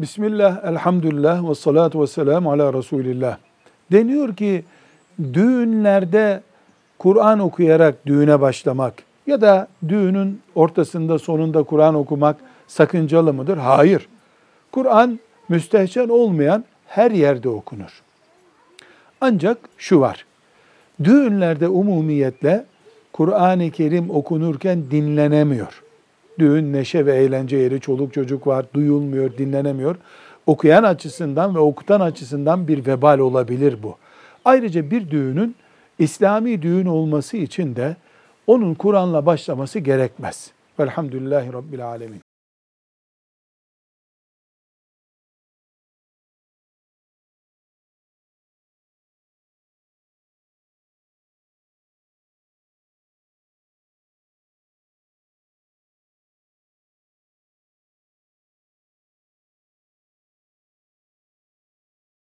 Bismillah, elhamdülillah ve salatu ve selamu ala Resulillah. Deniyor ki düğünlerde Kur'an okuyarak düğüne başlamak ya da düğünün ortasında sonunda Kur'an okumak sakıncalı mıdır? Hayır. Kur'an müstehcen olmayan her yerde okunur. Ancak şu var. Düğünlerde umumiyetle Kur'an-ı Kerim okunurken dinlenemiyor. Düğün neşe ve eğlence yeri, çoluk çocuk var, duyulmuyor, dinlenemiyor. Okuyan açısından ve okutan açısından bir vebal olabilir bu. Ayrıca bir düğünün İslami düğün olması için de onun Kur'an'la başlaması gerekmez. Velhamdülillahi Rabbil Alemin.